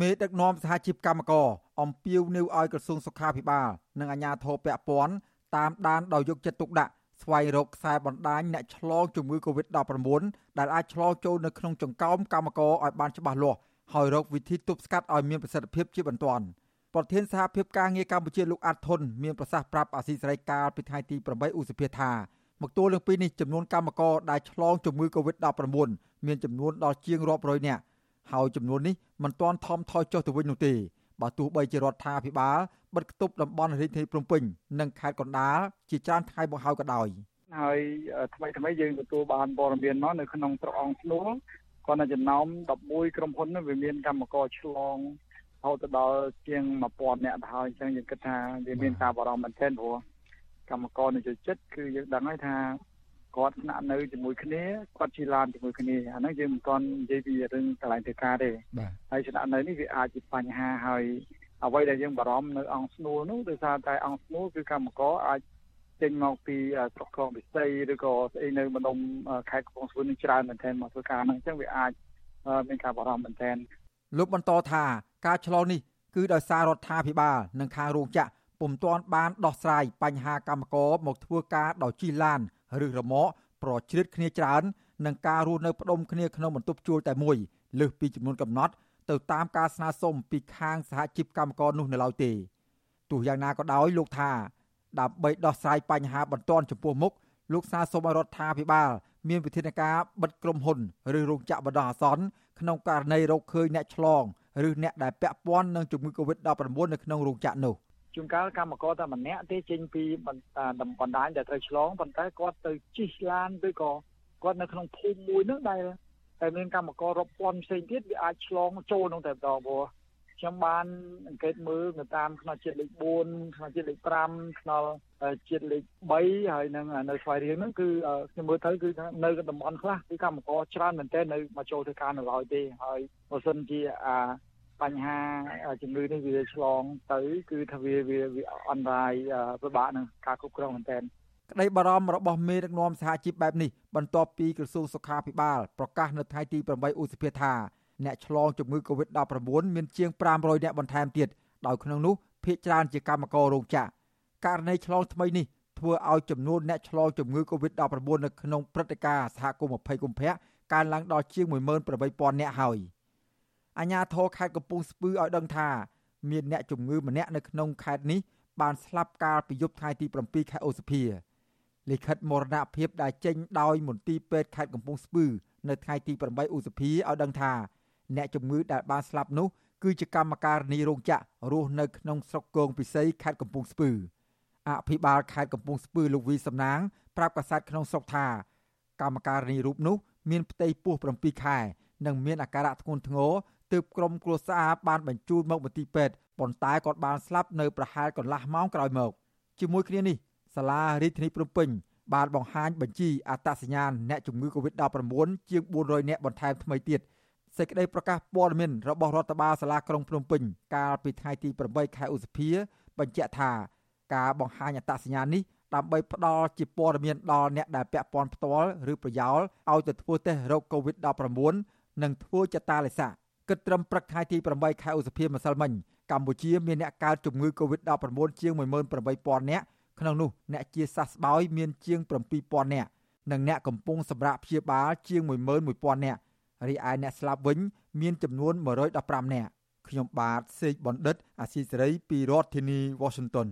មេដឹកនាំសហជីពកម្មករអំពាវនាវឲ្យក្រសួងសុខាភិបាល និងអាជ្ញាធរពាក់ព័ន្ធតាមដានដោយយកចិត្តទុកដាក់ស្វែងរកខ្សែបណ្ដាញអ្នកឆ្លងជំងឺ Covid-19 ដែលអាចឆ្លងចូលនៅក្នុងចង្កោមកម្មករឲ្យបានច្បាស់លាស់ហើយរកវិធីទប់ស្កាត់ឲ្យមានប្រសិទ្ធភាពជាបន្ទាន់ប្រធានសហភាពការងារកម្ពុជាលោកអាត់ធុនមានប្រសាសន៍ប្រាប់អាស៊ីសេរីកាលពីថ្ងៃទី8ឧសភាថាមកទល់នឹងពេលនេះចំនួនកម្មករដែលឆ្លងជំងឺ Covid-19 មានចំនួនដល់ជាងរាប់រយនាក់ ហើយចំនួននេះមិនទាន់ថមថយចុះទៅវិញនោះទេបើទោះបីជារដ្ឋាភិបាលបិទគប់តំបន់រាជធានីភ្នំពេញនិងខេត្តកណ្ដាលជាច្រើនថ្ងៃមកហើយក៏ដោយហើយថ្មីថ្មីយើងទទួលបានព័ត៌មានមកនៅក្នុងត្រកអង្គស្នួលគាត់នៅចំណោម11ក្រុមហ៊ុនវាមានកម្មករឆ្លងរហូតដល់ជាង1000នាក់ទៅហើយអញ្ចឹងយើងគិតថាវាមានការបារម្ភមែនទែនព្រោះកម្មករនៅជិតចិត្តគឺយើងដឹងហើយថា គាត់ស្នាក់នៅជាមួយគ្នាគាត់ជិះឡានជាមួយគ្នាអាហ្នឹងយើងមិនទាន់និយាយពីរឿងកន្លែងធ្វើការទេហើយស្នាក់នៅនេះវាអាចជាបញ្ហាហើយអ្វីដែលយើងបារម្ភនៅអង្គស្នួលនោះដោយសារតែអង្គស្នួលគឺកម្មករអាចចេញមកពីស្រុកក្រុងពិសីឬក៏ស្អីនៅម្ដុំខេត្តកំពង់ស្ពឺនឹងច្រើនមែនទែនមកធ្វើការហ្នឹងអញ្ចឹងវាអាចមានការបារម្ភមែនទែនលោកបន្តថាការឆ្លងនេះគឺដោយសាររដ្ឋាភិបាលនិងខាងរោងចក្រពុំទាន់បានដោះស្រាយបញ្ហាកម្មករមកធ្វើការដោយជិះឡាន ឬរមាក់ប្រជ្រៀតគ្នាច្រើននិងការរស់នៅផ្ដុំគ្នាក្នុងបន្ទប់ជួលតែមួយលើសពីចំនួនកំណត់ទៅតាមការស្នើសុំពីខាងសហជីពកម្មករនោះនៅឡើយទេទោះយ៉ាងណាក៏ដោយលោកថាដើម្បីដោះស្រាយបញ្ហាបន្ទាន់ចំពោះមុខលោកស្នើសុំឲ្យរដ្ឋាភិបាល មានវិធានការបិទក្រុមហ៊ុនឬរោងចក្របណ្ដោះអាសន្នក្នុងករណីរកឃើញអ្នកឆ្លងឬអ្នកដែលពាក់ព័ន្ធនឹងជំងឺ Covid-19 នៅក្នុងរោងចក្រនោះ ជួនកាលកម្មករតែម្នាក់ទេចេញពីបណ្ដាញដែលត្រូវឆ្លងប៉ុន្តែគាត់ទៅជិះឡានឬក៏គាត់នៅក្នុងភូមិមួយនោះដែលតែមានកម្មកររាប់ពាន់ផ្សេងទៀតវាអាចឆ្លងចូលក្នុងតែម្ដងព្រោះខ្ញុំបានអង្កេតមើលនៅតាមខ្នល់ជាតិលេខ4ខ្នល់ជាតិលេខ5ខ្នល់ជាតិលេខ3ហើយនឹងនៅស្វាយរៀងហ្នឹងគឺខ្ញុំមើលទៅគឺនៅតំបន់ខ្លះគឺកម្មករច្រើនមែនទែននៅមកចូលធ្វើការនៅឡើយទេហើយបើសិនជាអា បញ្ហាជំងឺនេះវាឆ្លងទៅ គឺថាវាវាអន្តរាយពិបាកនឹងការគ្រប់គ្រងមែនទែនក្តីបារម្ភរបស់មេដឹកនាំសហជីពបែបនេះបន្ទាប់ពីក្រសួងសុខាភិបាលប្រកាសនៅថ្ងៃទី8ឧសភាថាអ្នកឆ្លងជំងឺ Covid-19 មានជាង500អ្នកបន្ថែមទៀតដោយក្នុងនោះភាគច្រើនជាកម្មកររោងចក្រករណីឆ្លងថ្មីនេះធ្វើឲ្យចំនួនអ្នកឆ្លងជំងឺ Covid-19 នៅក្នុងព្រឹត្តិការណ៍សហគមន៍20កុម្ភៈកើនឡើងដល់ជាង18000អ្នកហើយ អាជ្ញាធរខេត្តកំពង់ស្ពឺឲ្យដឹងថាមានអ្នកជំងឺម្នាក់នៅក្នុងខេត្តនេះបានស្លាប់កាលពីយប់ថ្ងៃទី7ខែឧសភាលិខិតមរណភាពដែលចេញដោយមន្ទីរពេទ្យខេត្តកំពង់ស្ពឺនៅថ្ងៃទី8ឧសភាឲ្យដឹងថាអ្នកជំងឺដែលបានស្លាប់នោះគឺជាកម្មការនីរោងចក្ររស់នៅក្នុងស្រុកគងពិសីខេត្តកំពង់ស្ពឺអភិបាលខេត្តកំពង់ស្ពឺលោកវីសំណាងប្រាប់កាសែតក្នុងស្រុកថា កម្មការនីរូបនោះមានផ្ទៃពោះ7ខែនិងមានអាការៈធ្ងន់ធ្ងរ ទើបក្រុមគ្រួសារបានបញ្ជូនមកមន្ទីរពេទ្យប៉ុន្តែគាត់បានស្លាប់នៅប្រហែលកន្លះម៉ោងក្រោយមកជាមួយគ្នានេះសាលារាជធានីភ្នំពេញបានបង្ហាញបញ្ជីអត្តសញ្ញាណអ្នកជំងឺ Covid-19 ជាង400នាក់បន្ថែមថ្មីទៀតសេចក្តីប្រកាសព័ត៌មានរបស់រដ្ឋបាលសាលាក្រុងភ្នំពេញកាលពីថ្ងៃទី8ខែឧសភា បញ្ជាក់ថាការបង្ហាញអត្តសញ្ញាណនេះដើម្បីផ្ដល់ជាព័ត៌មានដល់អ្នកដែលពាក់ព័ន្ធផ្ទាល់ឬប្រយោលឲ្យទៅធ្វើតេស្តរោគ COVID-19 និងធ្វើចតាឡេសា គិតត្រឹមព្រឹកថ្ងៃទី8ខែឧសភាម្សិលមិញកម្ពុជាមានអ្នកកើតជំងឺ COVID-19 ជាង18000នាក់ក្នុងនោះអ្នកជាសះស្បើយមានជាង7000នាក់និងអ្នកកំពុងសម្រាកព្យាបាលជាង11000នាក់រីឯអ្នកស្លាប់វិញ មានចំនួន115នាក់ខ្ញុំបាទសេកបណ្ឌិត អាស៊ីសេរីពីរដ្ឋធានី Washington